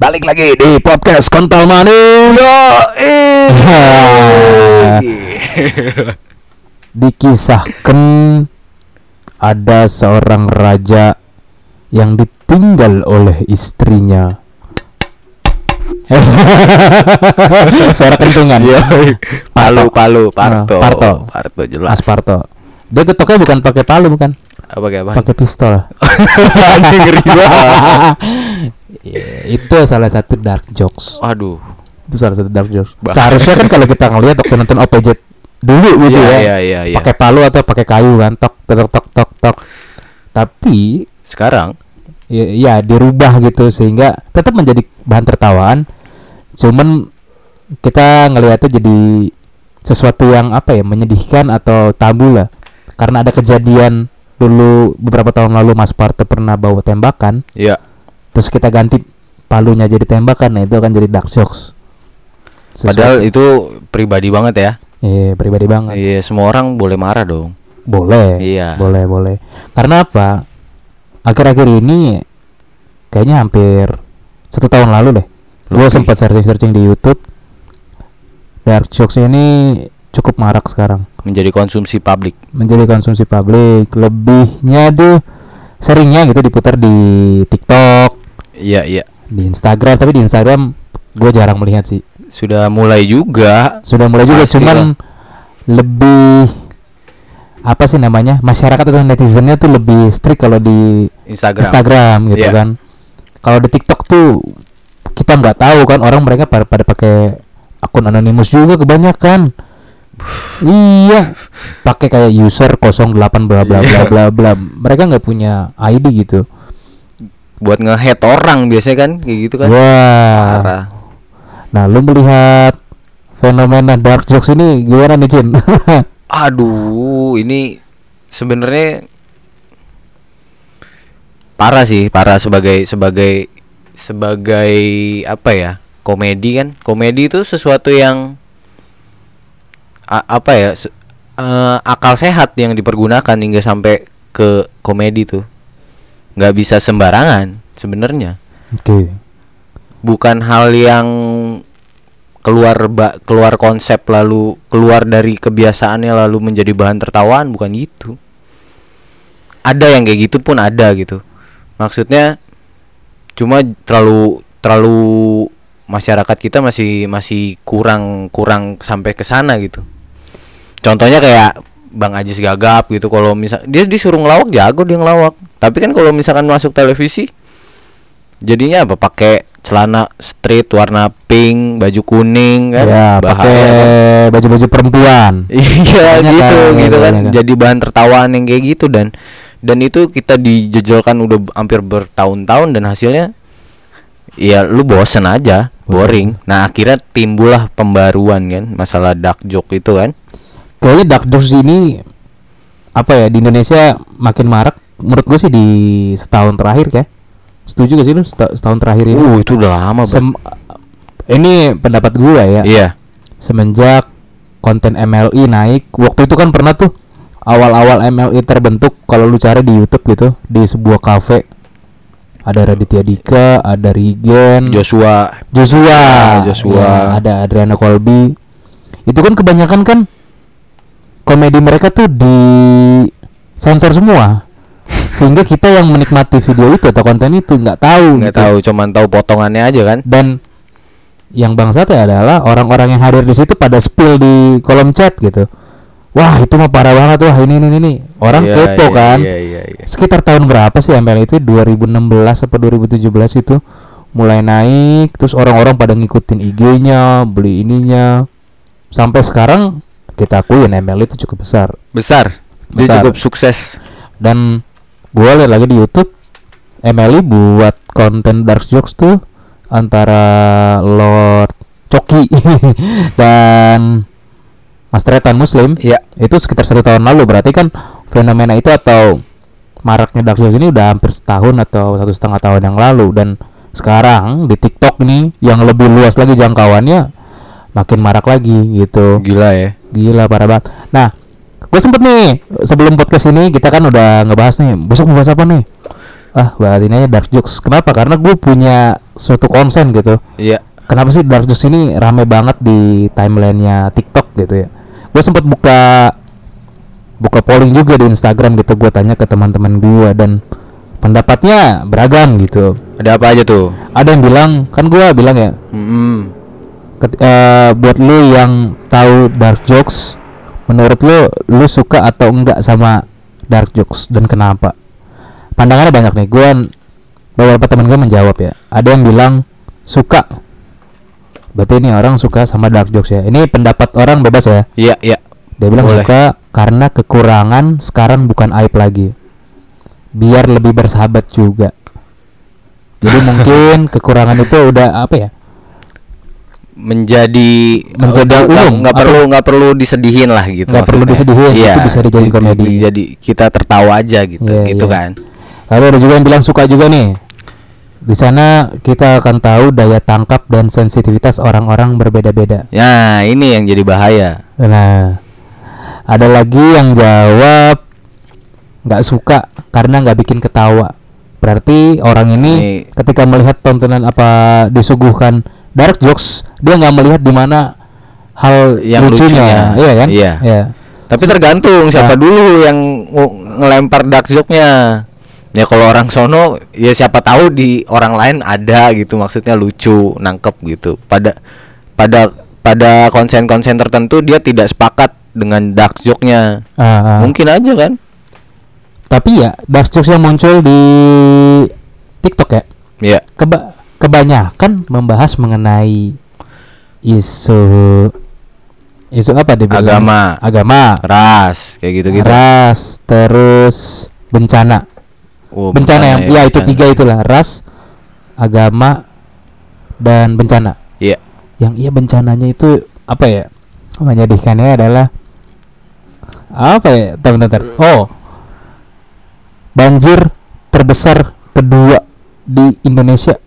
Balik lagi di podcast Kontol Manis. Dikisahkan ada seorang raja yang ditinggal oleh istrinya. Suara kentungan. Palu, palu, Parto. Nah, Parto. Parto jelas. Asparto. Dia getoknya bukan pakai palu bukan? Apa kayak apa? Pakai pistol. Anjing, ngeri banget. Ya, itu salah satu dark jokes. Aduh. Itu salah satu dark jokes. Bahaya. Seharusnya kan kalau kita ngelihat waktu nonton OPJ dulu gitu Iya, ya. iya, iya, iya. Pakai palu atau pakai kayu kan, tok tok tok tok tok. Tapi Sekarang ya, ya dirubah gitu sehingga tetap menjadi bahan tertawaan. Cuman kita ngelihatnya jadi sesuatu yang apa ya menyedihkan atau tabu lah. Karena ada kejadian dulu beberapa tahun lalu Mas Parto pernah bawa tembakan. Ya terus kita ganti palunya jadi tembakan nah itu akan jadi dark jokes padahal itu pribadi banget ya. iya pribadi banget. Iya, semua orang boleh marah dong. boleh. Iya. boleh boleh. Karena apa? Akhir-akhir ini kayaknya hampir satu tahun lalu deh. Gue sempat searching searching di YouTube. Dark jokes ini cukup marak sekarang Menjadi konsumsi publik. menjadi konsumsi publik lebihnya tuh seringnya gitu diputar di TikTok Iya, iya. di Instagram tapi di Instagram gue jarang melihat sih Sudah mulai juga. sudah mulai juga Pasti cuman lebih apa sih namanya masyarakat atau netizennya tuh lebih strict kalau di Instagram. Instagram gitu Iya. kan kalau di TikTok tuh kita nggak tahu kan orang mereka pada pada pakai akun anonimus juga kebanyakan iya pakai kayak user 08 bla bla bla Iya. bla bla mereka nggak punya ID gitu Buat nge-head orang biasanya kan kayak gitu kan. wah Parah. nah lu melihat fenomena dark jokes ini gimana nih Cin Aduh, ini sebenarnya parah sih, parah sebagai sebagai sebagai apa ya? Komedi kan? Komedi itu sesuatu yang apa ya? se- eh, akal sehat yang dipergunakan hingga sampai ke komedi tuh. nggak bisa sembarangan sebenarnya. oke Bukan hal yang keluar ba- keluar konsep lalu keluar dari kebiasaannya lalu menjadi bahan tertawaan bukan gitu ada yang kayak gitu pun ada gitu maksudnya cuma terlalu terlalu masyarakat kita masih masih kurang kurang sampai ke sana gitu contohnya kayak Bang Ajis Gagap gitu kalau misal dia disuruh ngelawak jago dia ngelawak. Tapi kan kalau misalkan masuk televisi jadinya apa? Pakai celana street warna pink baju kuning kan? Ya pakai kan? baju-baju perempuan. Iya gitu kan, gitu kan banyak kan. jadi bahan tertawaan yang kayak gitu dan dan itu kita dijejelkan udah hampir bertahun-tahun dan hasilnya ya lu bosen aja boring. Nah akhirnya timbullah pembaruan kan masalah dark joke itu kan kayaknya dark jokes ini apa ya di Indonesia makin marak. Menurut gue sih di setahun terakhir ya setuju gak sih lu seta- setahun terakhir ini? Uh itu udah lama. Sem- ini pendapat gua ya. Iya. Semenjak konten MLI naik waktu itu kan pernah tuh awal-awal MLI terbentuk kalau lu cari di YouTube gitu di sebuah kafe. Ada Raditya Dika ada Rigen. Joshua. Joshua, Ah, Joshua. ya, ada Adriana Colby. Itu kan kebanyakan kan komedi mereka tuh di sensor semua. Sehingga kita yang menikmati video itu atau konten itu nggak tahu nggak gitu. tahu cuman tahu potongannya aja kan Dan yang bangsat ya adalah orang-orang yang hadir di situ pada spill di kolom chat gitu. Wah, itu mah parah banget wah ini ini ini. Orang Iya, kepo iya, kan. iya, iya, iya. Sekitar tahun berapa sih ML itu 2016 apa 2017 itu mulai naik terus orang-orang pada ngikutin IG-nya, beli ininya. Sampai sekarang kita akuin ML itu cukup besar. Besar? Dia Besar. cukup sukses. Dan gua lihat lagi di YouTube MLI buat konten dark jokes tuh antara Lord Coki dan Mas Tretan Muslim. Iya. itu sekitar satu tahun lalu. Berarti kan fenomena itu atau maraknya dark jokes ini udah hampir setahun atau satu setengah tahun yang lalu. Dan sekarang di TikTok nih yang lebih luas lagi jangkauannya makin marak lagi gitu. Gila ya. Gila parah banget. Nah gue sempet nih sebelum podcast ini kita kan udah ngebahas nih besok mau bahas apa nih? Ah bahas ini aja dark jokes. Kenapa? Karena gue punya suatu konsen gitu. Iya. kenapa sih dark jokes ini rame banget di timelinenya TikTok gitu ya? Gue sempat buka buka polling juga di Instagram gitu gue tanya ke teman-teman gue dan pendapatnya beragam gitu. Ada apa aja tuh? ada yang bilang kan gue bilang ya Mm-mm. Ket- eh, buat lu yang tahu dark jokes menurut lu lu suka atau enggak sama dark jokes dan kenapa? Pandangannya banyak nih. Gue beberapa teman gue menjawab ya. Ada yang bilang suka. Berarti ini orang suka sama dark jokes ya. Ini pendapat orang bebas ya? Iya, iya. dia bilang Boleh. suka karena kekurangan sekarang bukan aib lagi. Biar lebih bersahabat juga. Jadi mungkin kekurangan itu udah apa ya menjadi Menjadi umum, nggak perlu nggak perlu disedihin lah gitu Nggak perlu disedihin, Iya, itu bisa dijadiin di- komedi. di- jadi kita tertawa aja gitu Iya, gitu iya. kan Lalu ada juga yang bilang suka juga nih. Di sana kita akan tahu daya tangkap dan sensitivitas orang-orang berbeda-beda. ya ini yang jadi bahaya Nah, ada lagi yang jawab nggak suka karena nggak bikin ketawa. Berarti orang ini Ini- ketika melihat tontonan apa disuguhkan dark jokes, dia nggak melihat di mana hal Yang lucunya, lucunya. iya kan? Iya. Iya. tapi tergantung siapa Nah. dulu yang ng- ngelempar dark joke-nya ya kalau orang sono ya siapa tahu di orang lain ada gitu maksudnya lucu nangkep gitu pada pada pada konsen-konsen tertentu dia tidak sepakat dengan dark joke-nya Ah, ah. mungkin aja kan Tapi ya dark jokes yang muncul di TikTok ya, ya keba kebanyakan membahas mengenai isu isu apa dibilang? Agama. agama. Ras kayak gitu gitu ras terus bencana. Oh, bencana yang ya itu bencana. tiga itulah ras agama dan bencana. Iya. Yang iya bencananya itu apa ya? Menyedihkannya adalah apa ya? Teman-teman oh. Banjir terbesar kedua di Indonesia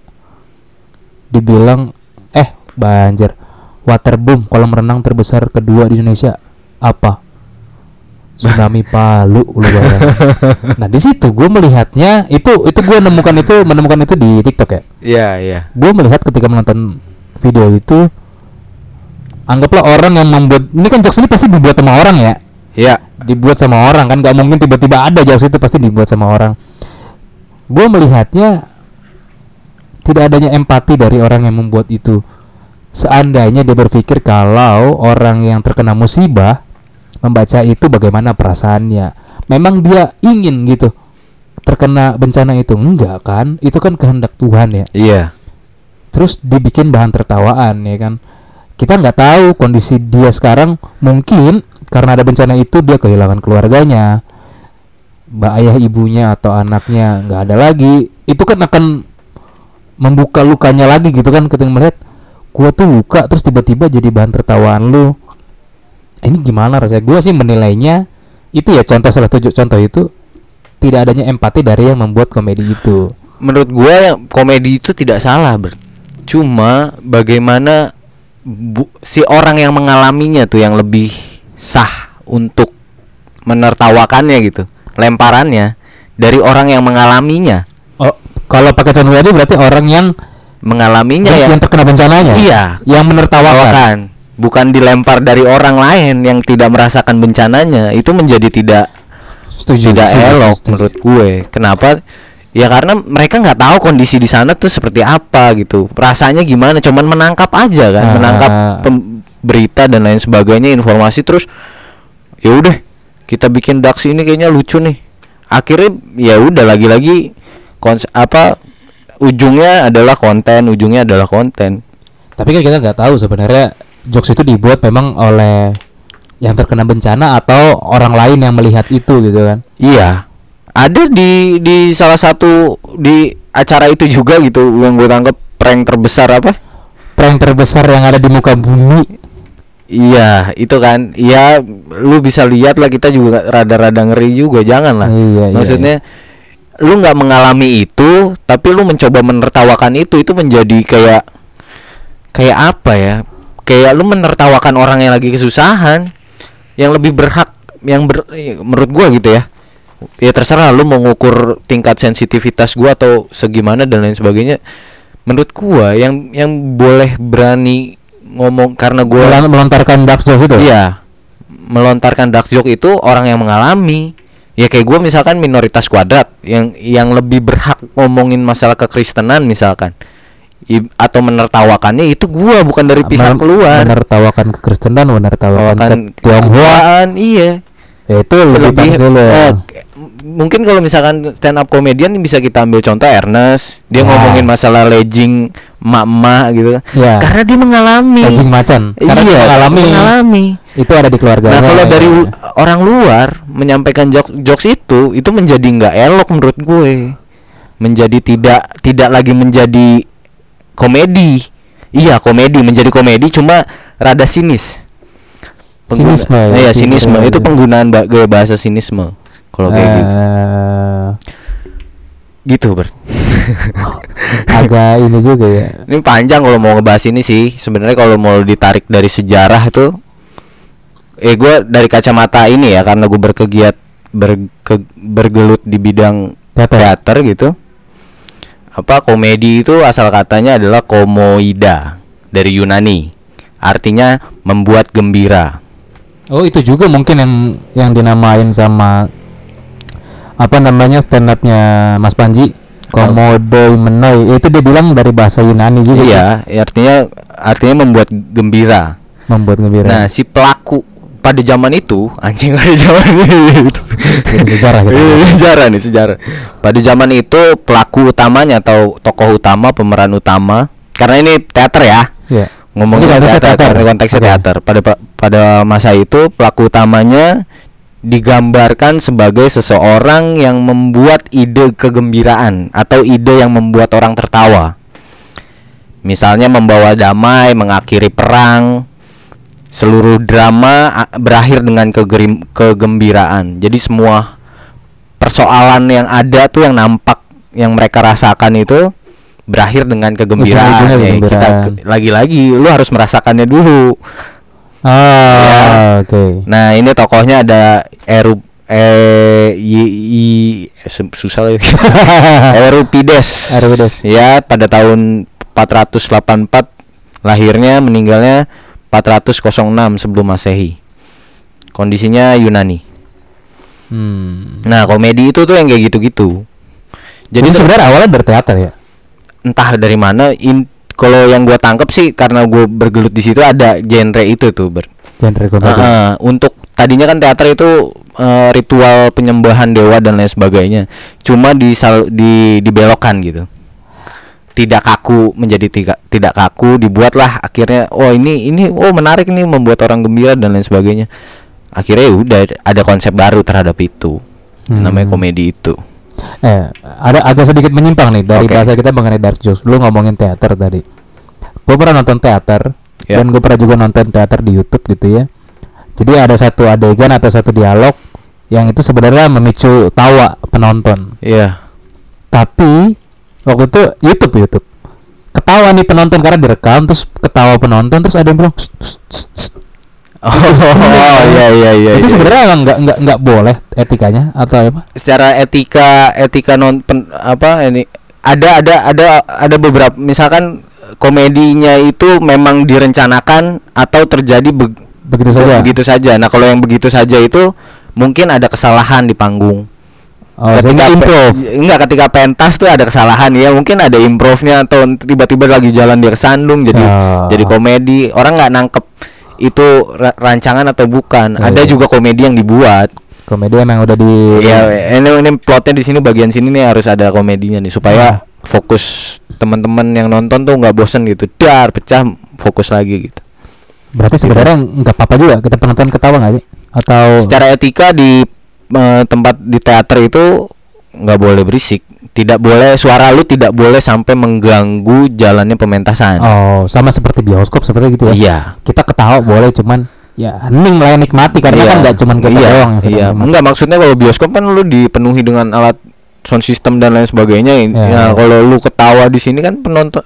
dibilang eh banjir. Waterboom kolam renang terbesar kedua di Indonesia. Apa? Tsunami Palu lu nah di situ gue melihatnya itu itu gue menemukan itu menemukan itu di TikTok ya? Iya iya. Gue melihat ketika menonton video itu anggaplah orang yang membuat ini kan jokes ini pasti dibuat sama orang ya? Iya. Dibuat sama orang kan nggak mungkin tiba-tiba ada jokes itu pasti dibuat sama orang. Gue melihatnya tidak adanya empati dari orang yang membuat itu. Seandainya dia berpikir kalau orang yang terkena musibah membaca itu bagaimana perasaannya? Memang dia ingin gitu terkena bencana itu? Enggak kan? Itu kan kehendak Tuhan ya. Iya. Terus dibikin bahan tertawaan ya kan? Kita nggak tahu kondisi dia sekarang. Mungkin karena ada bencana itu dia kehilangan keluarganya mbak ayah ibunya atau anaknya nggak ada lagi. Itu kan akan membuka lukanya lagi gitu kan ketika melihat gua tuh luka terus tiba-tiba jadi bahan tertawaan lu. Ini gimana rasanya? Gua sih menilainya itu ya contoh salah satu contoh itu tidak adanya empati dari yang membuat komedi itu. Menurut gua yang komedi itu tidak salah Bert. cuma bagaimana bu- si orang yang mengalaminya tuh yang lebih sah untuk menertawakannya gitu lemparannya dari orang yang mengalaminya kalau pakai contoh tadi berarti orang yang mengalaminya yang, ya? yang terkena bencananya? Iya. Yang menertawakan? Tawakan bukan dilempar dari orang lain yang tidak merasakan bencananya. Itu menjadi tidak setuju tidak setuju, elok setuju. menurut gue. Kenapa? Ya karena mereka nggak tahu kondisi di sana tuh seperti apa gitu. Rasanya gimana? Cuman menangkap aja kan. Ah. menangkap berita dan lain sebagainya informasi terus ya udah kita bikin daksi ini kayaknya lucu nih. Akhirnya ya udah lagi-lagi kons apa ujungnya adalah konten ujungnya adalah konten tapi kan kita nggak tahu sebenarnya jokes itu dibuat memang oleh yang terkena bencana atau orang lain yang melihat itu gitu kan Iya, ada di di salah satu di acara itu juga gitu yang gue tangkap prank terbesar apa? prank terbesar yang ada di muka bumi Iya, itu kan. Iya, lu bisa lihat lah kita juga rada-rada ngeri juga, jangan lah. Iya, iya, Maksudnya lu nggak mengalami itu, tapi lu mencoba menertawakan itu, itu menjadi kayak kayak apa ya? Kayak lu menertawakan orang yang lagi kesusahan, yang lebih berhak, yang ber, eh, menurut gua gitu ya. Ya terserah lu mau ngukur tingkat sensitivitas gua atau segimana dan lain sebagainya. menurut gua yang yang boleh berani ngomong karena gua melontarkan dark jokes itu iya melontarkan dark joke itu orang yang mengalami ya kayak gua misalkan minoritas kuadrat yang yang lebih berhak ngomongin masalah kekristenan misalkan. I- atau menertawakannya itu gua bukan dari pihak luar. menertawakan kekristenan menertawakan ke Tionghoa. iya. Ya, itu lebih, pas dulu. ya. eh, mungkin kalau misalkan stand up comedian bisa kita ambil contoh Ernest. Dia Ya. ngomongin masalah legging emak-emak gitu. Ya. karena dia mengalami. Anjing macan. Karena iya dia mengalami. mengalami itu ada di keluarganya nah kalau ya. dari u- orang luar menyampaikan jok jokes itu itu menjadi nggak elok menurut gue. Menjadi tidak tidak lagi menjadi komedi. Iya komedi menjadi komedi cuma rada sinis. Pengguna- Sinisme ya, itu sinisme. itu penggunaan ba- gaya bahasa sinisme. Kalau kayak gitu. Eh, gitu ber. Agak ini juga ya. Ini panjang kalau mau ngebahas ini sih. Sebenarnya kalau mau ditarik dari sejarah itu eh gue dari kacamata ini ya karena gue berkegiat berke- bergelut di bidang teater. teater gitu. Apa komedi itu asal katanya adalah komoida dari Yunani. Artinya membuat gembira. Oh itu juga mungkin yang yang dinamain sama apa namanya stand upnya Mas Panji? Komodo menoi. Itu dia bilang dari bahasa Yunani juga. Sih, iya artinya artinya membuat gembira. Membuat gembira. Nah si pelaku pada zaman itu anjing pada zaman itu sejarah gitu sejarah nih sejarah pada zaman itu pelaku utamanya atau tokoh utama pemeran utama karena ini teater ya Iya. ngomongin konteksnya teater, teater. konteksnya Oke. teater pada pada masa itu pelaku utamanya digambarkan sebagai seseorang yang membuat ide kegembiraan atau ide yang membuat orang tertawa misalnya membawa damai mengakhiri perang seluruh drama berakhir dengan kegerim- kegembiraan. Jadi semua persoalan yang ada tuh yang nampak yang mereka rasakan itu berakhir dengan kegembiraan. Ujung-ujungnya Ya, kita lagi-lagi lu harus merasakannya dulu. Ah Ya. oke. Nah ini tokohnya ada Eru eh i- eh, su- susah lagi. Euripides Euripides. ya pada tahun 484 lahirnya meninggalnya 406 sebelum masehi. Kondisinya Yunani. Hmm. nah komedi itu tuh yang kayak gitu-gitu. Jadi jadi se- sebenarnya awalnya dari teater ya? Entah dari mana in kalau yang gua tangkap sih karena gue bergelut di situ ada genre itu tuh ber. Genre komedi. Heeh, untuk tadinya kan teater itu eh, ritual penyembahan dewa dan lain sebagainya. Cuma disal di dibelokkan gitu tidak kaku menjadi tidak tidak kaku dibuatlah akhirnya oh ini ini oh menarik nih membuat orang gembira dan lain sebagainya akhirnya ya udah ada konsep baru terhadap itu namanya Hmm. komedi itu Eh, ada agak sedikit menyimpang nih dari Oke. bahasa kita mengenai dark jokes. Lu ngomongin teater tadi. Gue pernah nonton teater Ya. dan gue pernah juga nonton teater di YouTube gitu ya. Jadi ada satu adegan atau satu dialog yang itu sebenarnya memicu tawa penonton. Iya Tapi waktu itu YouTube YouTube ketawa nih penonton karena direkam terus ketawa penonton terus ada yang bilang oh iya iya iya itu iya. sebenarnya emang nggak nggak nggak boleh etikanya atau apa secara etika etika non pen- apa ini ada ada ada ada beberapa misalkan komedinya itu memang direncanakan atau terjadi be- begitu saja begitu saja. Nah, kalau yang begitu saja itu mungkin ada kesalahan di panggung. Oh, pe- improve enggak ketika pentas tuh ada kesalahan ya, mungkin ada improve-nya atau tiba-tiba lagi jalan dia kesandung jadi Oh. jadi komedi. Orang nggak nangkep itu ra- rancangan atau bukan. Iya, ada iya. juga komedi yang dibuat. komedi emang udah di Ya, ini ini plotnya di sini bagian sini nih harus ada komedinya nih supaya Hmm. fokus teman-teman yang nonton tuh nggak bosen gitu. Dar pecah fokus lagi gitu. berarti sebenarnya nggak apa-apa juga kita penonton ketawa nggak sih atau Secara etika di eh, tempat di teater itu nggak boleh berisik. Tidak boleh suara lu tidak boleh sampai mengganggu jalannya pementasan. oh sama seperti bioskop seperti gitu ya Iya. kita ketawa boleh cuman ya hening lah yang nikmati karena Iya. kan nggak cuman kita iya, doang yang Iya, nikmati. enggak maksudnya kalau bioskop kan lu dipenuhi dengan alat sound system dan lain sebagainya. Iya, Nah, iya. kalau lu ketawa di sini kan penonton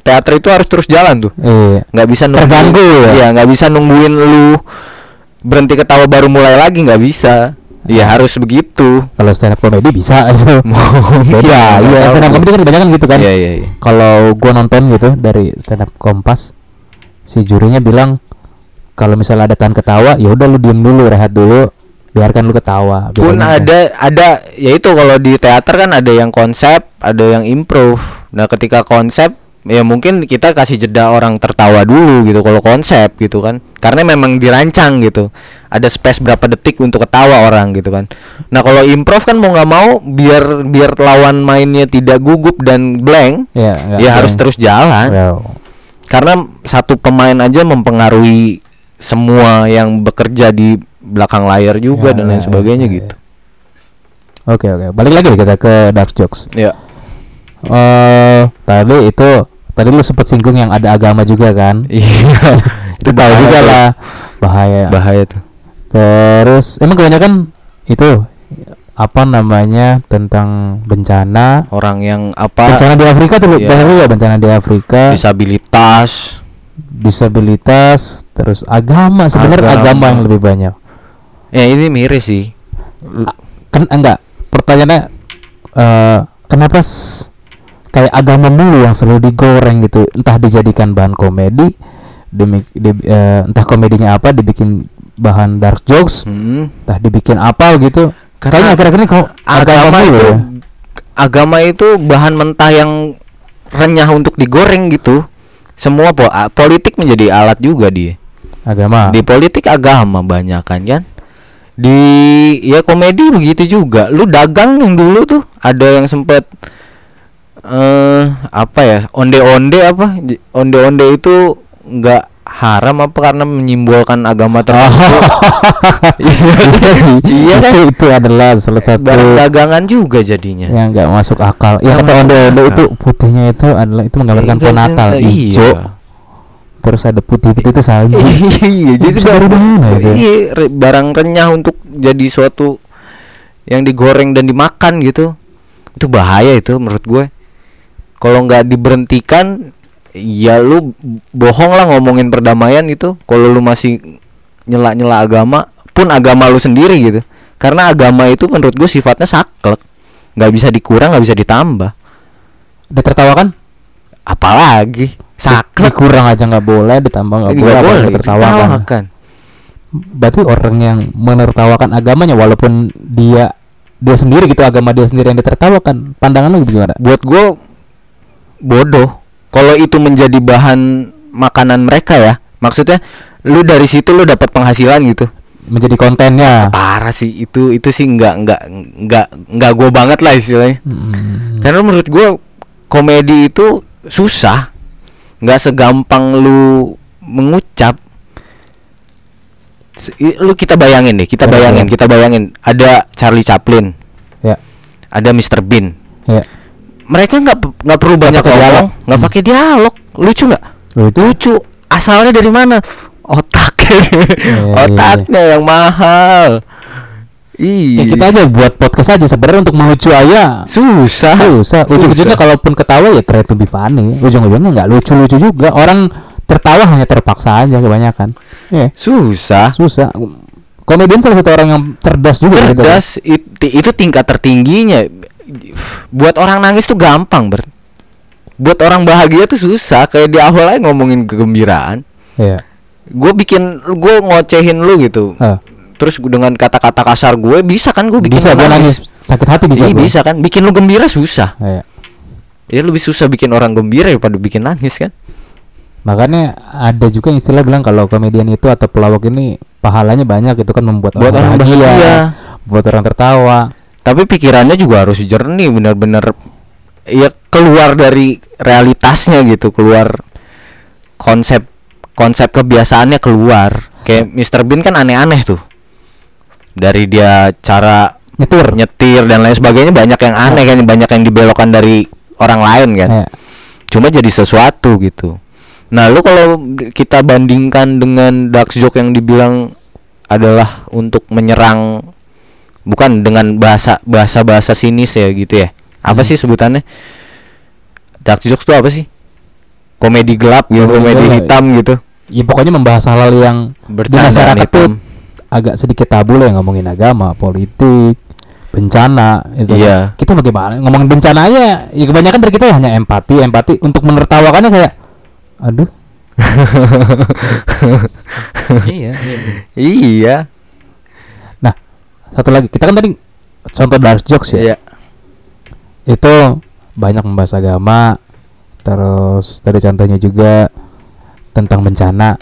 teater itu harus terus jalan tuh. iya nggak bisa nunggu, Terganggu ya? Iya, nggak bisa nungguin lu berhenti ketawa baru mulai lagi nggak bisa Iya harus begitu. Kalau stand up comedy bisa itu. Beda. Iya, stand up comedy kan kebanyakan gitu kan. Iya iya iya. Kalau gua nonton gitu dari stand up Kompas, si jurinya bilang kalau misalnya ada tahan ketawa, ya udah lu diem dulu, rehat dulu, biarkan lu ketawa. Pun Bedanya ada ada ya itu kalau di teater kan ada yang konsep, ada yang improve. Nah, ketika konsep ya mungkin kita kasih jeda orang tertawa dulu gitu kalau konsep gitu kan. Karena memang dirancang gitu. Ada space berapa detik untuk ketawa orang gitu kan. Nah, kalau improve kan mau nggak mau biar biar lawan mainnya tidak gugup dan blank, Iya, ya harus blank. terus jalan. Ya. Karena satu pemain aja mempengaruhi semua yang bekerja di belakang layar juga Ya, dan lain ya, sebagainya ya, ya. gitu. Oke oke, balik lagi kita ke dark jokes. Ya. Eh tadi itu tadi lu sempat singgung yang ada agama juga kan? Iya. itu tahu juga lah bahaya. Bahaya tuh. Terus emang kebanyakan itu apa namanya tentang bencana Orang yang apa bencana di Afrika tuh Iya. banyak juga bencana di Afrika disabilitas. disabilitas terus agama sebenarnya Agama. agama. yang lebih banyak Ya ini miris sih. kan enggak pertanyaannya eh kenapa kayak agama mulu yang selalu digoreng gitu entah dijadikan bahan komedi demi di- eh, entah komedinya apa dibikin bahan dark jokes Hmm. entah dibikin apa gitu Karena akhir-akhir ini kok Agama mulu itu ya. agama itu bahan mentah yang renyah untuk digoreng gitu. Semua po politik menjadi alat juga dia. agama Di politik agama banyak kan kan. Di ya komedi begitu juga. Lu dagang yang dulu tuh ada yang sempet eh apa ya? Onde-onde apa? Onde-onde itu nggak haram apa karena menyimbolkan agama tertentu. Iya kan? itu itu adalah salah satu Barang dagangan juga jadinya. yang nggak masuk akal ya kata onde onde itu putihnya itu adalah itu menggambarkan Iya, pohon Natal iya. hijau terus ada putih putih itu salju iya, jadi Bisa dari mana itu? Iya, barang renyah untuk jadi suatu yang digoreng dan dimakan gitu. Itu bahaya itu menurut gue. Kalau nggak diberhentikan, ya lu bohong lah ngomongin perdamaian itu. Kalau lu masih nyela-nyela agama, pun agama lu sendiri gitu. Karena agama itu menurut gue sifatnya saklek, nggak bisa dikurang, nggak bisa ditambah. ditertawakan Apalagi saklek kurang aja nggak boleh ditambah nggak boleh, nggak boleh ditertawakan ditertawakan. berarti orang yang menertawakan agamanya walaupun dia dia sendiri gitu agama dia sendiri yang ditertawakan pandangan lu gimana buat gue bodoh kalau itu menjadi bahan makanan mereka ya maksudnya lu dari situ lu dapat penghasilan gitu. Menjadi kontennya. Parah sih itu itu sih nggak nggak nggak nggak gue banget lah istilahnya. Hmm. karena menurut gue komedi itu susah nggak segampang lu mengucap. Lu kita bayangin deh kita Ya, bayangin ya. kita bayangin ada Charlie Chaplin. Ya. Ada Mr Bean. Ya mereka nggak nggak perlu banyak dialog. nggak Hmm. pakai dialog. Lucu nggak? Lucu lucu. Asalnya dari mana? Otaknya. Iya, otaknya yang mahal. Ya iya kita aja buat podcast aja sebenarnya untuk melucu aja. Susah. Susah. Ujung-ujungnya kalaupun ketawa ya try to be funny. Ujung-ujungnya nggak lucu-lucu juga. Orang tertawa hanya terpaksa aja kebanyakan. Ya susah. Susah. Komedian salah satu orang yang cerdas juga gitu. cerdas itu, itu tingkat tertingginya buat orang nangis tuh gampang ber. Buat orang bahagia tuh susah. Kayak di awal aja ngomongin kegembiraan. Iya. gue bikin gue ngocehin lu gitu. Ah, terus dengan kata-kata kasar gue bisa kan gue bikin bisa gue nangis? sakit hati bisa Iya, bisa kan? Bikin lu gembira susah. Iya. ya lebih susah bikin orang gembira daripada bikin nangis kan? Makanya ada juga istilah bilang kalau komedian itu atau pelawak ini pahalanya banyak itu kan membuat buat orang bahagia. Buat orang tertawa tapi pikirannya juga harus jernih benar-benar ya keluar dari realitasnya gitu keluar konsep konsep kebiasaannya keluar. Kayak Mr Bean kan aneh-aneh tuh. Dari dia cara nyetir. Nyetir dan lain sebagainya banyak yang aneh kan banyak yang dibelokkan dari orang lain kan. Iya. cuma jadi sesuatu gitu. Nah lu kalau kita bandingkan dengan dark joke yang dibilang adalah untuk menyerang bukan dengan bahasa bahasa bahasa sinis ya gitu ya apa Hmm. sih sebutannya dark joke itu apa sih komedi gelap gitu Komedi komedi gelap. hitam gitu ya pokoknya membahas hal-hal yang di bercandaan masyarakat tuh hitam agak sedikit tabu lah yang ngomongin agama, politik, bencana itu. Iya. Kita bagaimana ngomongin bencana aja? Ya kebanyakan dari kita hanya empati, empati untuk menertawakannya kayak aduh. iya, iya. Iya. Satu lagi kita kan tadi contoh dark jokes ya. Iya. Itu banyak membahas agama, terus tadi contohnya juga tentang bencana.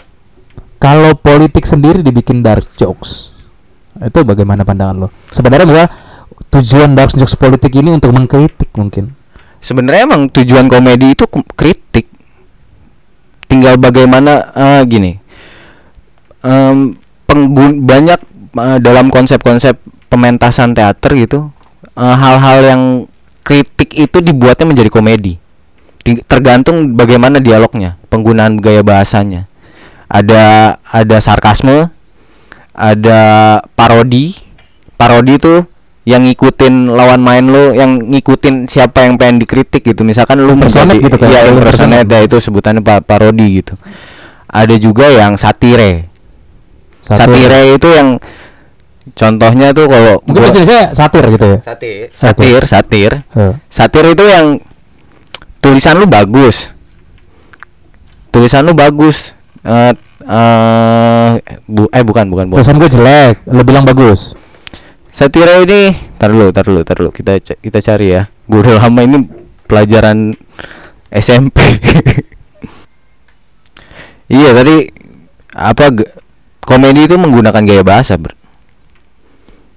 Kalau politik sendiri dibikin dark jokes, itu bagaimana pandangan lo? Sebenarnya misalnya tujuan dark jokes politik ini untuk mengkritik mungkin. Sebenarnya emang tujuan komedi itu kritik. Tinggal bagaimana eh, gini. Penggun banyak eh, dalam konsep-konsep pementasan teater gitu eh, hal-hal yang kritik itu dibuatnya menjadi komedi. Tergantung bagaimana dialognya, penggunaan gaya bahasanya. Ada ada sarkasme, ada parodi. Parodi itu yang ngikutin lawan main lo, yang ngikutin siapa yang pengen dikritik gitu. Misalkan lu menjadi- gitu kan, Iya, impersonate ya, itu sebutannya pa- parodi gitu. Ada juga yang satire. Satu- Satire itu yang contohnya tuh kalau Mungkin bahasa Indonesia satir gitu ya. satir, Satir. satir, satir. Eh, Satir itu yang tulisan lu bagus. Tulisan lu bagus. Eh eh bu eh bukan bukan bukan. Tulisan gue jelek, lo bilang bagus. Satira ini, tar dulu, tar dulu, tar dulu. Kita kita cari ya. Gue udah lama ini pelajaran SMP. iya tadi apa komedi itu menggunakan gaya bahasa, Bro.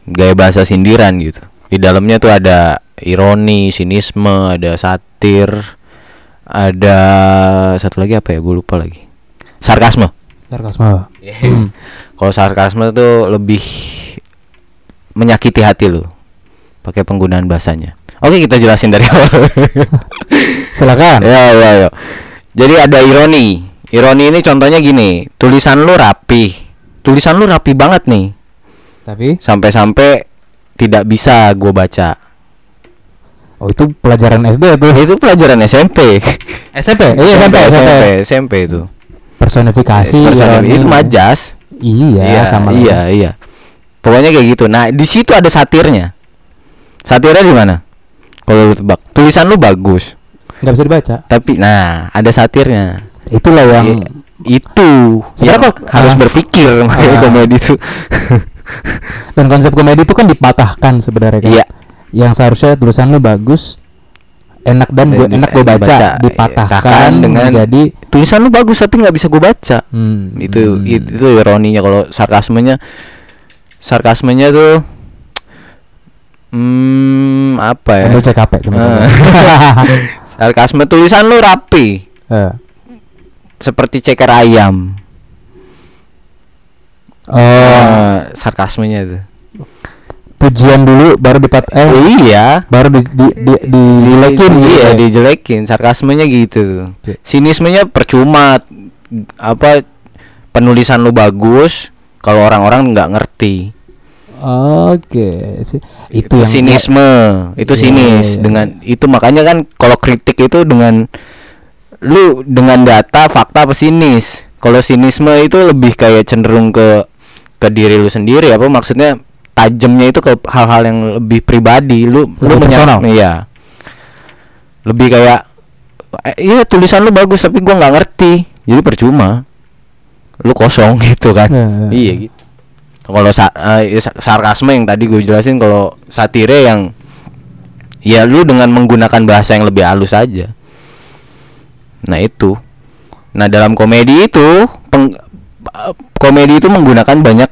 Gaya bahasa sindiran gitu. Di dalamnya tuh ada ironi, sinisme, ada satir, ada satu lagi apa ya? Gue lupa lagi. Sarkasme. Sarkasme. Hmm. Kalau sarkasme tuh lebih menyakiti hati lu pakai penggunaan bahasanya. Oke, kita jelasin dari awal. Silakan. ya, ya, ya. Jadi ada ironi. Ironi ini contohnya gini, tulisan lu rapi. Tulisan lu rapi banget nih. Tapi Sampai-sampai tidak bisa gue baca. oh itu pelajaran SD tuh. Itu pelajaran SMP. SMP. Iya SMP, SMP. SMP, SMP itu. Personifikasi Personifikasi. ironi. Itu majas. Iya, sama lah. iya iya pokoknya kayak gitu nah di situ ada satirnya satirnya di mana kalau lu tebak tulisan lu bagus nggak bisa dibaca tapi nah ada satirnya itulah yang I- itu Sebenarnya yang kok- harus ah. berpikir makanya Ah. komedi itu dan konsep komedi itu kan dipatahkan sebenarnya kan? Iya. Yang seharusnya tulisan lu bagus enak dan gue enak gue baca, baca, dipatahkan patahkan dengan- menjadi tulisan lu bagus tapi nggak bisa gue baca. Hmm, itu hmm. it- itu ironinya kalau sarkasmenya. Sarkasmenya tuh hmm apa ya? Ambil CKP teman-teman. sarkasme tulisan lu rapi. Eh. seperti ceker ayam oh. Eh, sarkasmenya itu. Pujian dulu baru dipat eh iya. baru di, di, di, dijelekin Di- gitu iya ya. dijelekin. Sarkasmenya gitu sinismenya percuma. Apa penulisan lu bagus kalau orang-orang nggak ngerti. Oke, sih. Itu yang sinisme. itu Iya, sinis iya, dengan itu makanya kan kalau kritik itu dengan lu dengan data fakta pesinis kalau sinisme itu lebih kayak cenderung ke ke diri lu sendiri apa maksudnya tajamnya itu ke hal-hal yang lebih pribadi. Lu lu Lebih menya- personal. iya. Lebih kayak eh, iya tulisan lu bagus tapi gua nggak ngerti. Jadi percuma. Lu kosong gitu kan. Iya, iya. iya gitu. Kalau sa sa- sarkasme yang tadi gue jelasin kalau satire yang ya lu dengan menggunakan bahasa yang lebih halus aja. Nah itu. Nah dalam komedi itu peng- komedi itu menggunakan banyak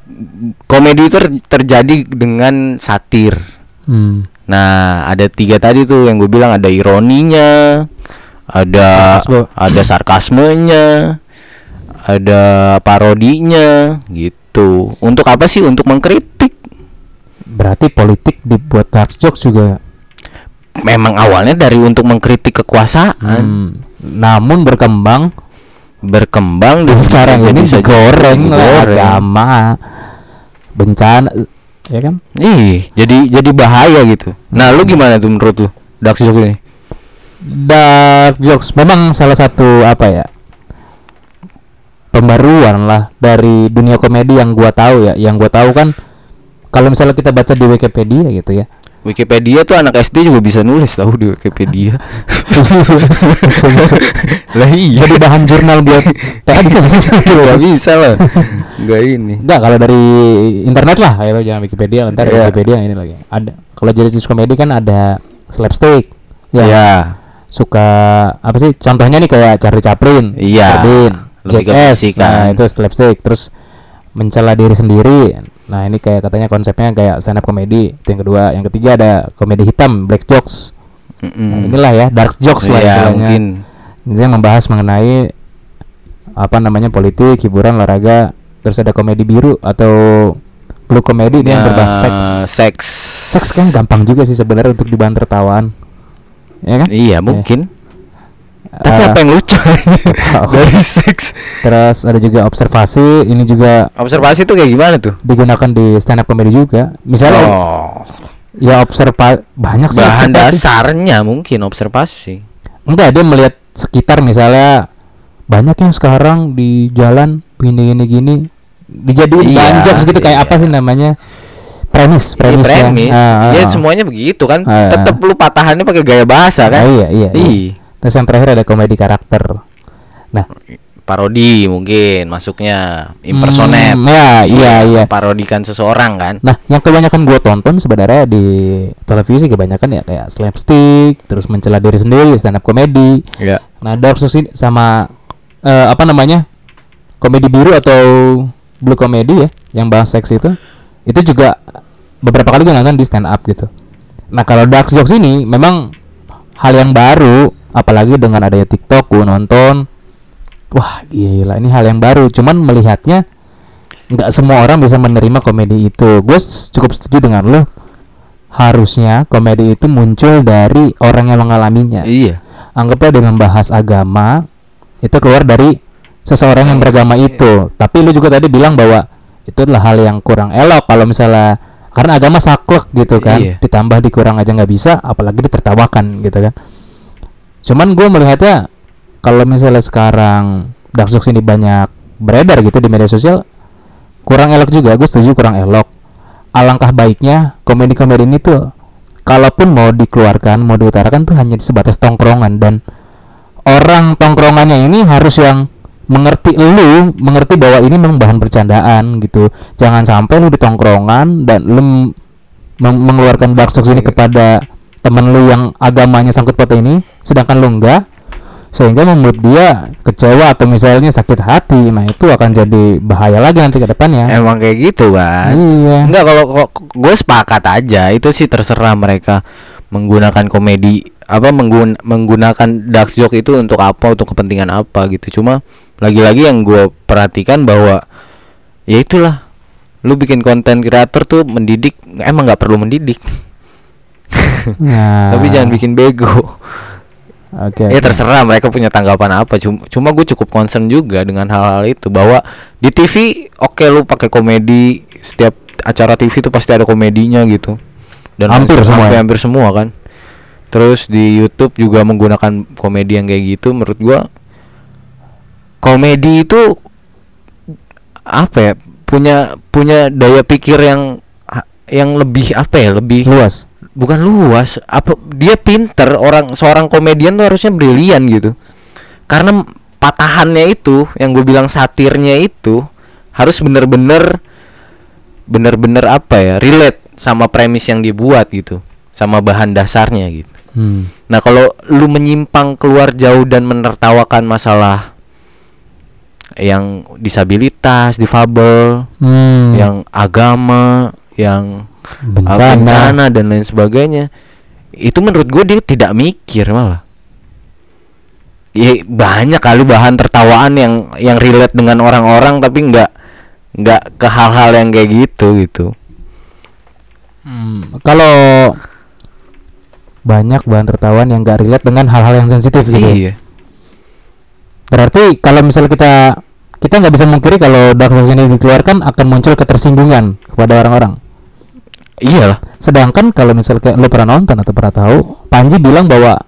komedi itu ter- terjadi dengan satir Hmm. nah ada tiga tadi tuh yang gue bilang ada ironinya ada Sarkasme. ada sarkasmenya ada parodinya gitu untuk apa sih untuk mengkritik Berarti politik dibuat dark jokes juga. memang awalnya dari untuk mengkritik kekuasaan Hmm. Namun berkembang berkembang dan sekarang ini bisa digoreng lah digoreng. agama bencana ya kan Ih, jadi jadi bahaya gitu. Nah, lu gimana tuh menurut lu? Dark joke ini? dark jokes memang salah satu apa ya pembaruan lah dari dunia komedi yang gua tahu ya yang gua tahu kan kalau misalnya kita baca di Wikipedia gitu ya Wikipedia tuh anak SD juga bisa nulis tahu di Wikipedia. Lah iya. jadi bahan jurnal buat TA bisa bisa Gak bisa lah. Gak ini. Enggak kalau dari internet lah itu jangan Wikipedia ntar Iya. Wikipedia ini lagi ada kalau jadi komedi kan ada slapstick ya Ya. suka apa sih contohnya nih kayak Charlie Chaplin Iya. Ke Jackass fisik nah itu slapstick terus mencela diri sendiri nah ini kayak katanya konsepnya kayak stand up comedy itu yang kedua. Yang ketiga ada komedi hitam black jokes. Nah, inilah ya dark jokes lah Iya, istilahnya. mungkin. Ini yang membahas mengenai apa namanya politik hiburan olahraga. Terus ada komedi biru atau blue comedy ini yang berbahas Nah, seks. Seks. seks kan gampang juga sih sebenarnya untuk dibahan tertawaan ya kan? Iya, mungkin. Tapi Eh, apa yang lucu dari seks? terus ada juga observasi ini juga Observasi tuh kayak gimana tuh? digunakan di stand up comedy juga misalnya Oh, ya observa banyak sih bahan observasi. dasarnya mungkin observasi. enggak dia melihat sekitar misalnya banyak yang sekarang di jalan gini gini gini dijadiin Iya, bahan jokes gitu kayak iya. apa sih namanya premis Premis, premis, premis. ya, Ah, ah, ya ah. semuanya begitu kan. Ah, ah. Tetap lu patahannya pakai gaya bahasa Ah, kan? iya iya, iya. Ih, terus yang terakhir ada komedi karakter nah parodi mungkin masuknya impersonate. Hmm, ya iya iya Parodikan seseorang kan. Nah, yang kebanyakan gue tonton sebenarnya di televisi kebanyakan ya kayak slapstick, terus mencela diri sendiri, stand up comedy. Ya. Nah, Dark Souls ini sama eh, apa namanya? Komedi biru atau blue comedy ya, yang bahas seks itu. Itu juga beberapa kali gue nonton di stand up gitu. Nah, kalau Dark Jokes ini memang hal yang baru, apalagi dengan adanya TikTok gue nonton. Wah, gila, ini hal yang baru. Cuman melihatnya nggak semua orang bisa menerima komedi itu. Gue cukup setuju dengan lo. Harusnya komedi itu muncul dari orang yang mengalaminya. Iya. Anggaplah dia membahas agama, itu keluar dari seseorang yang beragama itu. Tapi lu juga tadi bilang bahwa itu adalah hal yang kurang elok kalau misalnya karena agama saklek gitu kan, Iya. ditambah dikurang aja nggak bisa, apalagi ditertawakan gitu kan. Cuman gue melihatnya kalau misalnya sekarang dark jokes ini banyak beredar gitu di media sosial, kurang elok juga. Gue setuju kurang elok. Alangkah baiknya komedi-komedi ini tuh kalaupun mau dikeluarkan, mau diutarakan tuh hanya sebatas tongkrongan dan orang tongkrongannya ini harus yang mengerti lu, mengerti bahwa ini memang bahan bercandaan gitu. Jangan sampai lu di tongkrongan dan lu mengeluarkan dark jokes ini kepada temen lu yang agamanya sangkut paut ini, sedangkan lu enggak sehingga membuat dia kecewa atau misalnya sakit hati nah itu akan jadi bahaya lagi nanti ke depannya. Emang kayak gitu kan. iya. Enggak kalau gue sepakat aja itu sih terserah mereka menggunakan komedi apa menggun menggunakan dark joke itu untuk apa untuk kepentingan apa gitu. Cuma lagi-lagi yang gue perhatikan bahwa ya itulah lu bikin konten kreator tuh mendidik emang nggak perlu mendidik Nah, tapi jangan bikin bego. Oke ya oke. terserah mereka punya tanggapan apa. Cuma cuma gue cukup concern juga dengan hal-hal itu bahwa di TV oke lu pakai komedi setiap acara TV itu pasti ada komedinya gitu. Dan Hampir semua hampir, ya? hampir semua kan. Terus di YouTube juga menggunakan komedi yang kayak gitu menurut gua komedi itu apa ya punya punya daya pikir yang yang lebih apa ya lebih luas bukan luas apa dia pinter orang seorang komedian tuh harusnya brilian gitu karena patahannya itu yang gue bilang satirnya itu harus bener-bener bener-bener apa ya relate sama premis yang dibuat gitu sama bahan dasarnya gitu Hmm. nah kalau lu menyimpang keluar jauh dan menertawakan masalah yang disabilitas difabel Hmm. yang agama yang bencana, bencana dan lain sebagainya. Itu menurut gue dia tidak mikir malah. Ya banyak kali bahan tertawaan yang yang relate dengan orang-orang tapi nggak nggak ke hal-hal yang kayak gitu gitu. Hmm, kalau banyak bahan tertawan yang gak relate dengan hal-hal yang sensitif gitu. iya. Berarti kalau misalnya kita kita nggak bisa mengkiri kalau dark ini dikeluarkan akan muncul ketersinggungan kepada orang-orang. Iyalah Sedangkan kalau misalnya lo pernah nonton atau pernah tahu, Panji bilang bahwa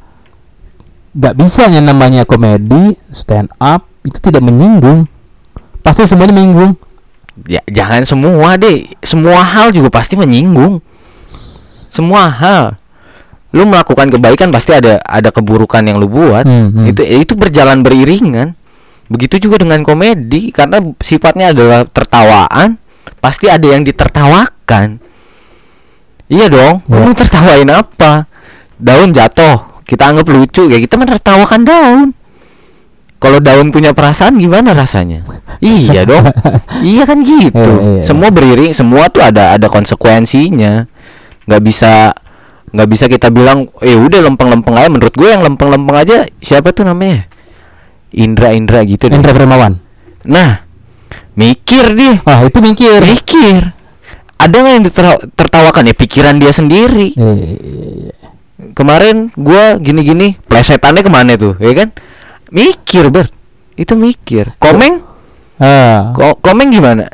nggak bisa yang namanya komedi stand up itu tidak menyinggung. pasti semuanya menyinggung. Ya jangan semua deh. Semua hal juga pasti menyinggung. Semua hal. Lu melakukan kebaikan pasti ada ada keburukan yang lu buat. Hmm, hmm. Itu itu berjalan beriringan. Begitu juga dengan komedi karena sifatnya adalah tertawaan, pasti ada yang ditertawakan. Iya dong. Ya. Lu tertawain apa? Daun jatuh, kita anggap lucu ya kita menertawakan daun. Kalau daun punya perasaan gimana rasanya? iya dong. iya kan gitu. Iya, iya. Semua beriring, semua tuh ada ada konsekuensinya. nggak bisa nggak bisa kita bilang eh udah lempeng-lempeng aja menurut gue yang lempeng-lempeng aja siapa tuh namanya Indra Indra gitu deh. Indra Firmawan. nah mikir dia Ah, itu mikir. mikir ada nggak yang tertawakan? Ya pikiran dia sendiri. Eh, kemarin gua gini-gini plesetannya ke mana tuh? Ya kan? Mikir ber. Itu mikir. Komeng? Ah, ko komeng gimana?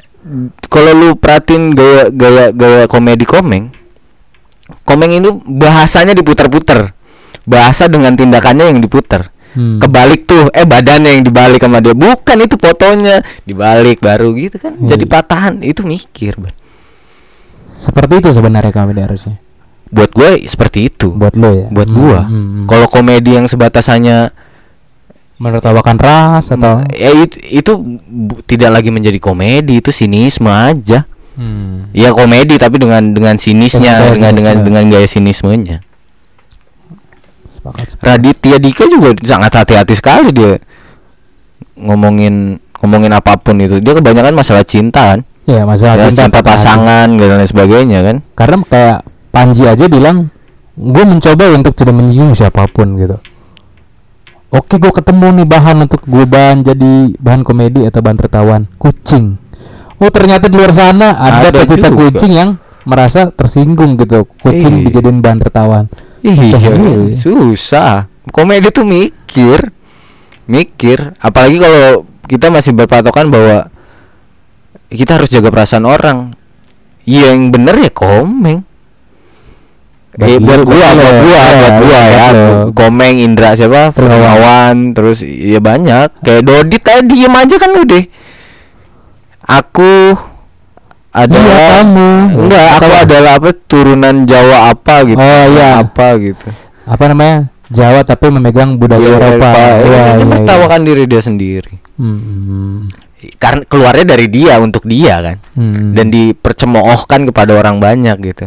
Kalau lu perhatiin gaya gaya gaya komedi komeng komeng ini bahasanya diputar-putar. Bahasa dengan tindakannya yang diputar. Hmm. kebalik tuh eh badannya yang dibalik sama dia. Bukan itu fotonya. Dibalik baru gitu kan. Iya. jadi patahan. Itu mikir Ber. Seperti itu sebenarnya komedi harusnya. buat gue seperti itu Buat lo ya. buat Hmm, gua hmm, hmm. kalau komedi yang sebatas hanya menertawakan ras atau ya itu, itu tidak lagi menjadi komedi itu sinisme aja hmm. ya komedi tapi dengan dengan sinisnya Dengan dengan dengan dengan gaya sinismenya sepakat, sepakat. Raditya Dika juga sangat hati-hati sekali dia ngomongin ngomongin apa pun itu dia kebanyakan masalah cinta kan Ya, masalah Ya, cinta, cinta, hati. pasangan dan lain sebagainya kan Karena kayak Panji aja bilang, gue mencoba untuk tidak menyinggung siapa pun gitu. Oke, gue ketemu nih bahan untuk gue bahan jadi bahan komedi atau bahan tertawan. Kucing. Oh ternyata di luar sana ada, Ada pecinta kucing yang merasa tersinggung gitu. Kucing Iya. dijadiin bahan tertawan. Iya, juga ya. susah. Komedi tuh mikir, mikir. Apalagi kalau kita masih berpatokan bahwa kita harus jaga perasaan orang. Iya, yang bener ya komeng. Bagi Eh, buat gua, buat gua, Iya, buat gua buat ya. Komeng, Indra siapa? Firmawan, terus ya banyak. Kayak Dodit tadi diem aja kan udah. Aku adalah Iya, kamu. enggak aku Apa? adalah apa turunan Jawa apa gitu Oh, iya. apa gitu Apa namanya? Jawa tapi memegang budaya Iya, Eropa. Iya, iya, iya. menertawakan diri dia sendiri Hmm, karena keluarnya dari dia untuk dia kan. Hmm. dan dipercemoohkan kepada orang banyak gitu.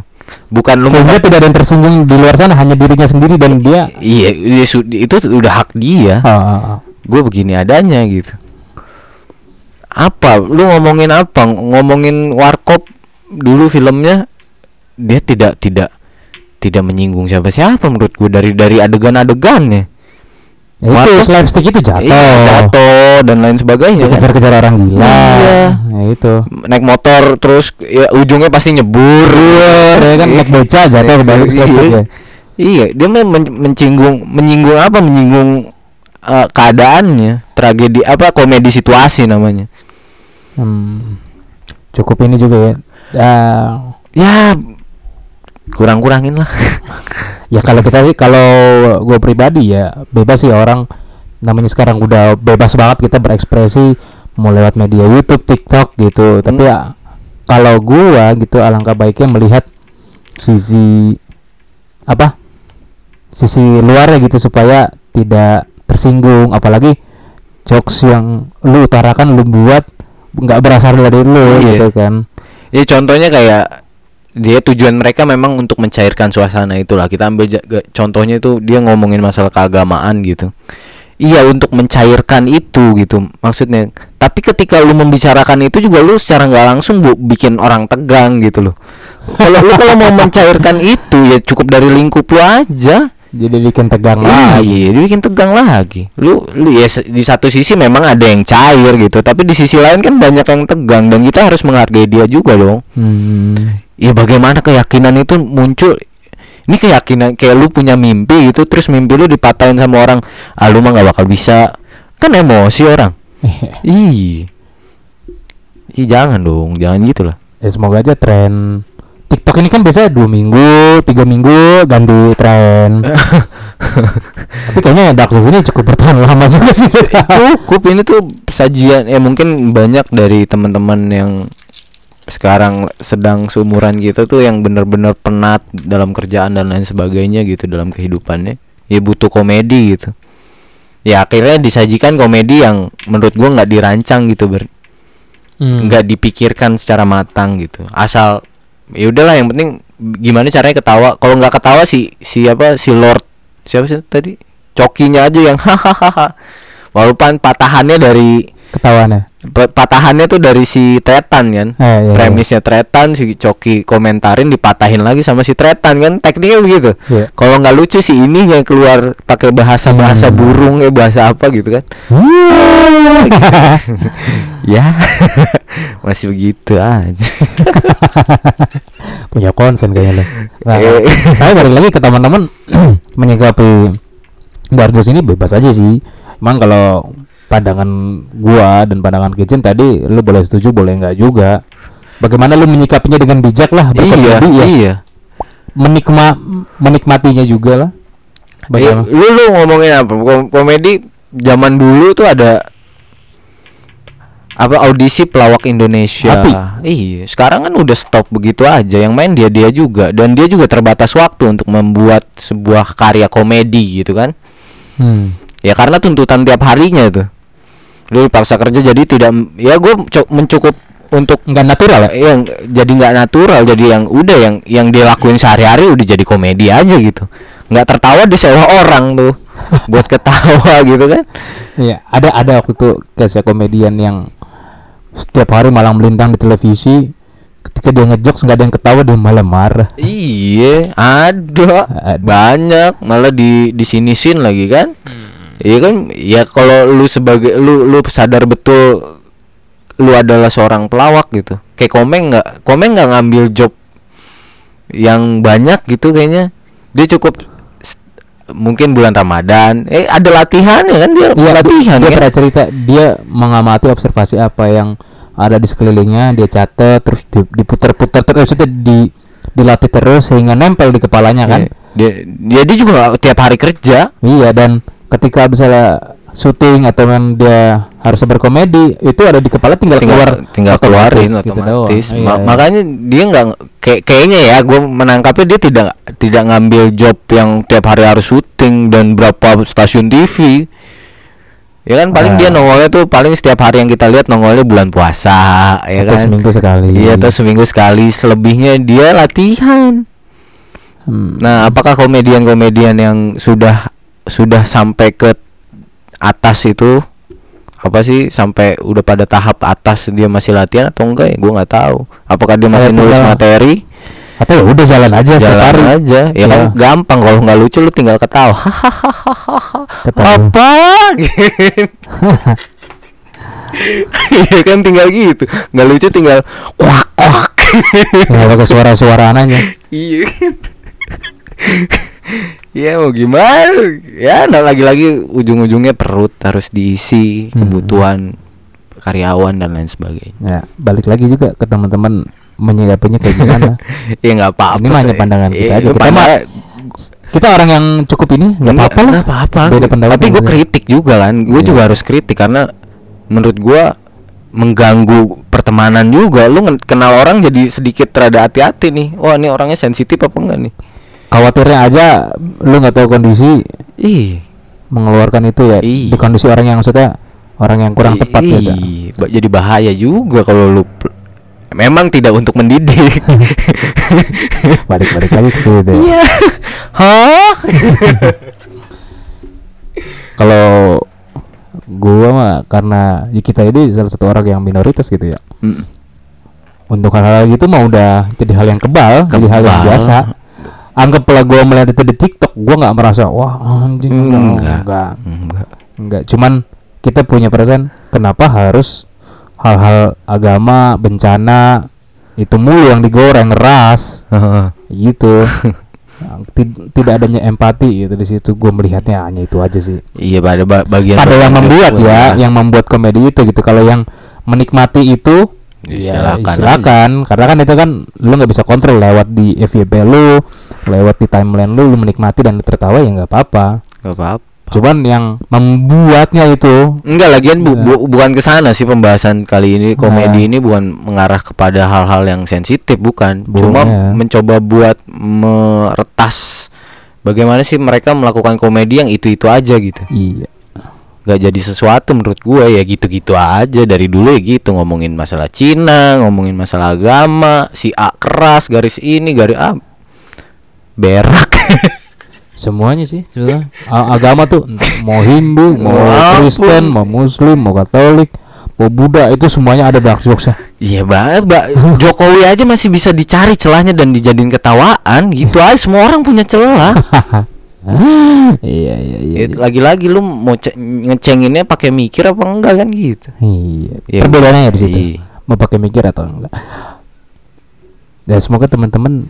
Bukan lu sehingga tidak ada yang tersinggung di luar sana hanya dirinya sendiri dan dia. Iya itu udah hak dia. Ah, ah, ah. gue begini adanya gitu. Apa? Lu ngomongin apa? Ngomongin warkop dulu filmnya dia tidak tidak tidak menyinggung siapa siapa menurut gue dari dari adegan-adegannya Ya itu slapstick itu jatuh. Iya, jatuh dan lain sebagainya kan. dikejar-kejar orang gila. Iya. ya itu. Naik motor terus ya ujungnya pasti nyebur. Ya kan naik beca jatuh kebalik Iya. slapstick ya. Iya dia men men- menyinggung menyinggung apa? Menyinggung eh, keadaannya. Tragedi apa komedi situasi namanya. Hmm. cukup ini juga ya. Ah, ya kurang-kurangin lah ya kalau kita sih kalau gue pribadi ya bebas sih orang namanya sekarang udah bebas banget kita berekspresi mau lewat media YouTube, TikTok gitu. Tapi Hmm. ya kalau gua gitu alangkah baiknya melihat sisi apa? Sisi luarnya gitu supaya tidak tersinggung apalagi jokes yang lu utarakan lu buat nggak berasal dari lu Iya. gitu kan. ya contohnya kayak dia tujuan mereka memang untuk mencairkan suasana itulah kita ambil contohnya itu dia ngomongin masalah keagamaan gitu iya untuk mencairkan itu gitu maksudnya tapi ketika lu membicarakan itu juga lu secara nggak langsung bu bikin orang tegang gitu loh kalau lu kalau mau mencairkan itu ya cukup dari lingkup lu aja Jadi bikin tegang Iya, lagi. dia bikin tegang lagi. Lu, lu ya di satu sisi memang ada yang cair gitu, tapi di sisi lain kan banyak yang tegang dan kita harus menghargai dia juga dong. Hmm. Ya bagaimana keyakinan itu muncul? Ini keyakinan kayak lu punya mimpi gitu, terus mimpi lu dipatahin sama orang, ah lu mah gak bakal bisa. Kan emosi orang. Ih. Ih jangan dong, jangan gitu lah. ya semoga aja tren TikTok ini kan biasanya dua minggu, tiga minggu ganti tren. Tapi kayaknya Dark Souls ini cukup bertahan lama juga sih. cukup ini tuh sajian ya mungkin banyak dari teman-teman yang sekarang sedang seumuran kita tuh yang bener-bener penat dalam kerjaan dan lain sebagainya gitu dalam kehidupannya. Ya butuh komedi gitu. Ya akhirnya disajikan komedi yang menurut gua nggak dirancang gitu ber. Hmm. nggak dipikirkan secara matang gitu. Asal ya udahlah yang penting gimana caranya ketawa. Kalau nggak ketawa si siapa si Lord siapa sih tadi? Cokinya aja yang hahaha. Walaupun patahannya dari ketahuannya. Pa- patahannya tuh dari si Tretan kan Eh, iya, iya. premisnya Tretan si Coki komentarin dipatahin lagi sama si Tretan kan tekniknya begitu Iya. kalau nggak lucu si ini yang keluar pakai bahasa bahasa Hmm. burung eh bahasa apa gitu kan ya masih begitu aja Punya konsen kayaknya lo. Nah, Eh. Tapi balik lagi ke teman-teman menyikapi Dark Souls ini bebas aja sih. Emang kalau pandangan gua dan pandangan Kitchen tadi lu boleh setuju boleh enggak juga. Bagaimana lu menyikapinya dengan bijak lah iya ya. iya Menikma menikmatinya juga lah. Eh, Bagaimana? lu lu ngomongin apa Kom- komedi zaman dulu tuh ada apa audisi pelawak Indonesia Api. iya sekarang kan udah stop begitu aja yang main dia dia juga dan dia juga terbatas waktu untuk membuat sebuah karya komedi gitu kan Hmm. ya karena tuntutan tiap harinya tuh lu paksa kerja jadi tidak ya gue mencukup untuk Enggak natural ya? yang jadi nggak natural jadi yang udah yang yang dia lakuin sehari-hari udah jadi komedi aja gitu nggak tertawa disewa orang tuh buat ketawa gitu kan Iya, ada ada waktu itu kayak komedian yang setiap hari malam melintang di televisi ketika dia ngejokes nggak ada yang ketawa dia malah marah. iya ada Ada. banyak malah di di sini sin lagi kan iya kan ya kalau lu sebagai lu lu sadar betul lu adalah seorang pelawak gitu kayak komeng nggak komeng nggak ngambil job yang banyak gitu kayaknya dia cukup mungkin bulan Ramadan eh ada latihan ya kan dia Iya, latihan dia kan? pernah cerita dia mengamati observasi apa yang ada di sekelilingnya, dia catat terus di- diputar-putar terus itu di dilatih terus sehingga nempel di kepalanya kan. Iya. dia dia dia juga tiap hari kerja Iya dan ketika misalnya syuting atau kan dia harus berkomedi itu ada di kepala tinggal, keluar tinggal otomatis keluarin gitu otomatis doang. Ma- Iya. makanya dia nggak kayak kayaknya ya gue menangkapnya dia tidak tidak ngambil job yang tiap hari harus syuting dan berapa stasiun TV ya kan paling dia nongolnya tuh paling setiap hari yang kita lihat nongolnya bulan puasa ya Atau kan seminggu sekali. iya atau seminggu sekali selebihnya dia latihan Hmm. nah apakah komedian-komedian yang sudah sudah sampai ke atas itu apa sih sampai udah pada tahap atas dia masih latihan atau enggak ya? Gue nggak tahu. Apakah dia masih Kayak nulis tinggal materi? Atau ya udah jalan aja setiap jalan hari. aja. Ya kan Iya. gampang. Kalau nggak lucu lu tinggal ketawa. Apa Iya kan tinggal gitu. Nggak lucu tinggal kuak kuak. Ya pakai suara-suara anaknya. iya ya mau gimana ya nah lagi-lagi ujung-ujungnya perut harus diisi Hmm. kebutuhan karyawan dan lain sebagainya Ya, balik lagi juga ke teman-teman menyikapinya kayak gimana. ya nggak apa-apa Ini hanya pandangan kita Iya, aja. Kita pandang- mah- Kita orang yang cukup ini nggak apa-apa lah. apa-apa Beda pendapat tapi gue kritik juga kan gue Iya. juga harus kritik karena menurut gue mengganggu pertemanan juga lu kenal orang jadi sedikit rada hati-hati nih wah ini orangnya sensitif apa enggak nih Khawatirnya aja lu nggak tahu kondisi ih mengeluarkan itu ya Iya. di kondisi orang yang maksudnya orang yang kurang i- tepat gitu. ih, ba- jadi bahaya juga kalau lu memang tidak untuk mendidik Balik-balik lagi ke situ. ya. iya hah Kalau gua mah karena ya kita ini salah satu orang yang minoritas gitu ya. Mm. Untuk hal-hal gitu mah udah jadi hal yang kebal, jadi hal yang Kebal. biasa. Anggaplah gua melihat itu di TikTok, gua nggak merasa wah anjing Enggak. enggak. enggak Enggak, cuman kita punya perasaan kenapa harus hal-hal agama, bencana itu mulu yang digoreng ras gitu. Tid- tidak adanya empati gitu di situ gue melihatnya hanya itu aja sih. iya pada ba- bagian Pada yang membuat ya, yang membuat komedi itu gitu. Kalau yang menikmati itu Ya, ya, silakan silakan. Karena kan itu kan lu nggak bisa kontrol lewat di FYP lu lewat di timeline lu lu menikmati dan tertawa ya nggak apa-apa Gak apa-apa. cuman yang membuatnya itu Enggak lagian bu, Iya. bu- bukan ke sana sih pembahasan kali ini komedi Nah. ini bukan mengarah kepada hal-hal yang sensitif bukan. Bukan, Cuma ya. mencoba buat meretas bagaimana sih mereka melakukan komedi yang itu-itu aja gitu. iya Gak jadi sesuatu menurut gue ya gitu-gitu aja dari dulu ya gitu ngomongin masalah Cina, ngomongin masalah agama, si A keras garis ini garis A berak. semuanya sih sebenarnya agama tuh mau Hindu mau. Kristen mau Muslim mau Katolik mau Buddha itu semuanya ada dark jokesnya Iya banget, Mbak. Jokowi aja masih bisa dicari celahnya dan dijadiin ketawaan gitu aja. Semua orang punya celah. iya iya iya Ya, Lagi-lagi lu mau ce- ngecenginnya pakai mikir apa enggak kan gitu. iya Ya, perbedaannya ya di situ iya. mau pakai mikir atau enggak ya semoga teman-teman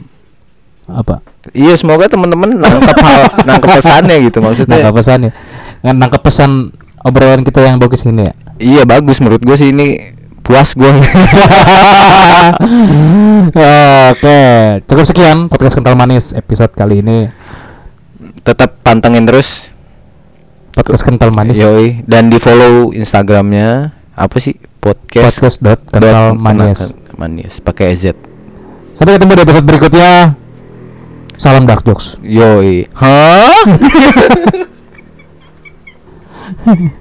apa Iya, semoga teman-teman nangkep hal nangkep pesannya gitu maksudnya. nangkap pesannya nggak nangkap pesan obrolan kita yang bagus ini ya Iya, bagus menurut gue sih ini puas gue. Oke, cukup sekian podcast kental manis episode kali ini. Tetap pantengin terus Podcast kental manis. Yoi dan di follow Instagramnya apa sih podcast Podcast dot kental manis. manis pakai Z Sampai ketemu di episode berikutnya. Salam dark jokes. Yoi Hah?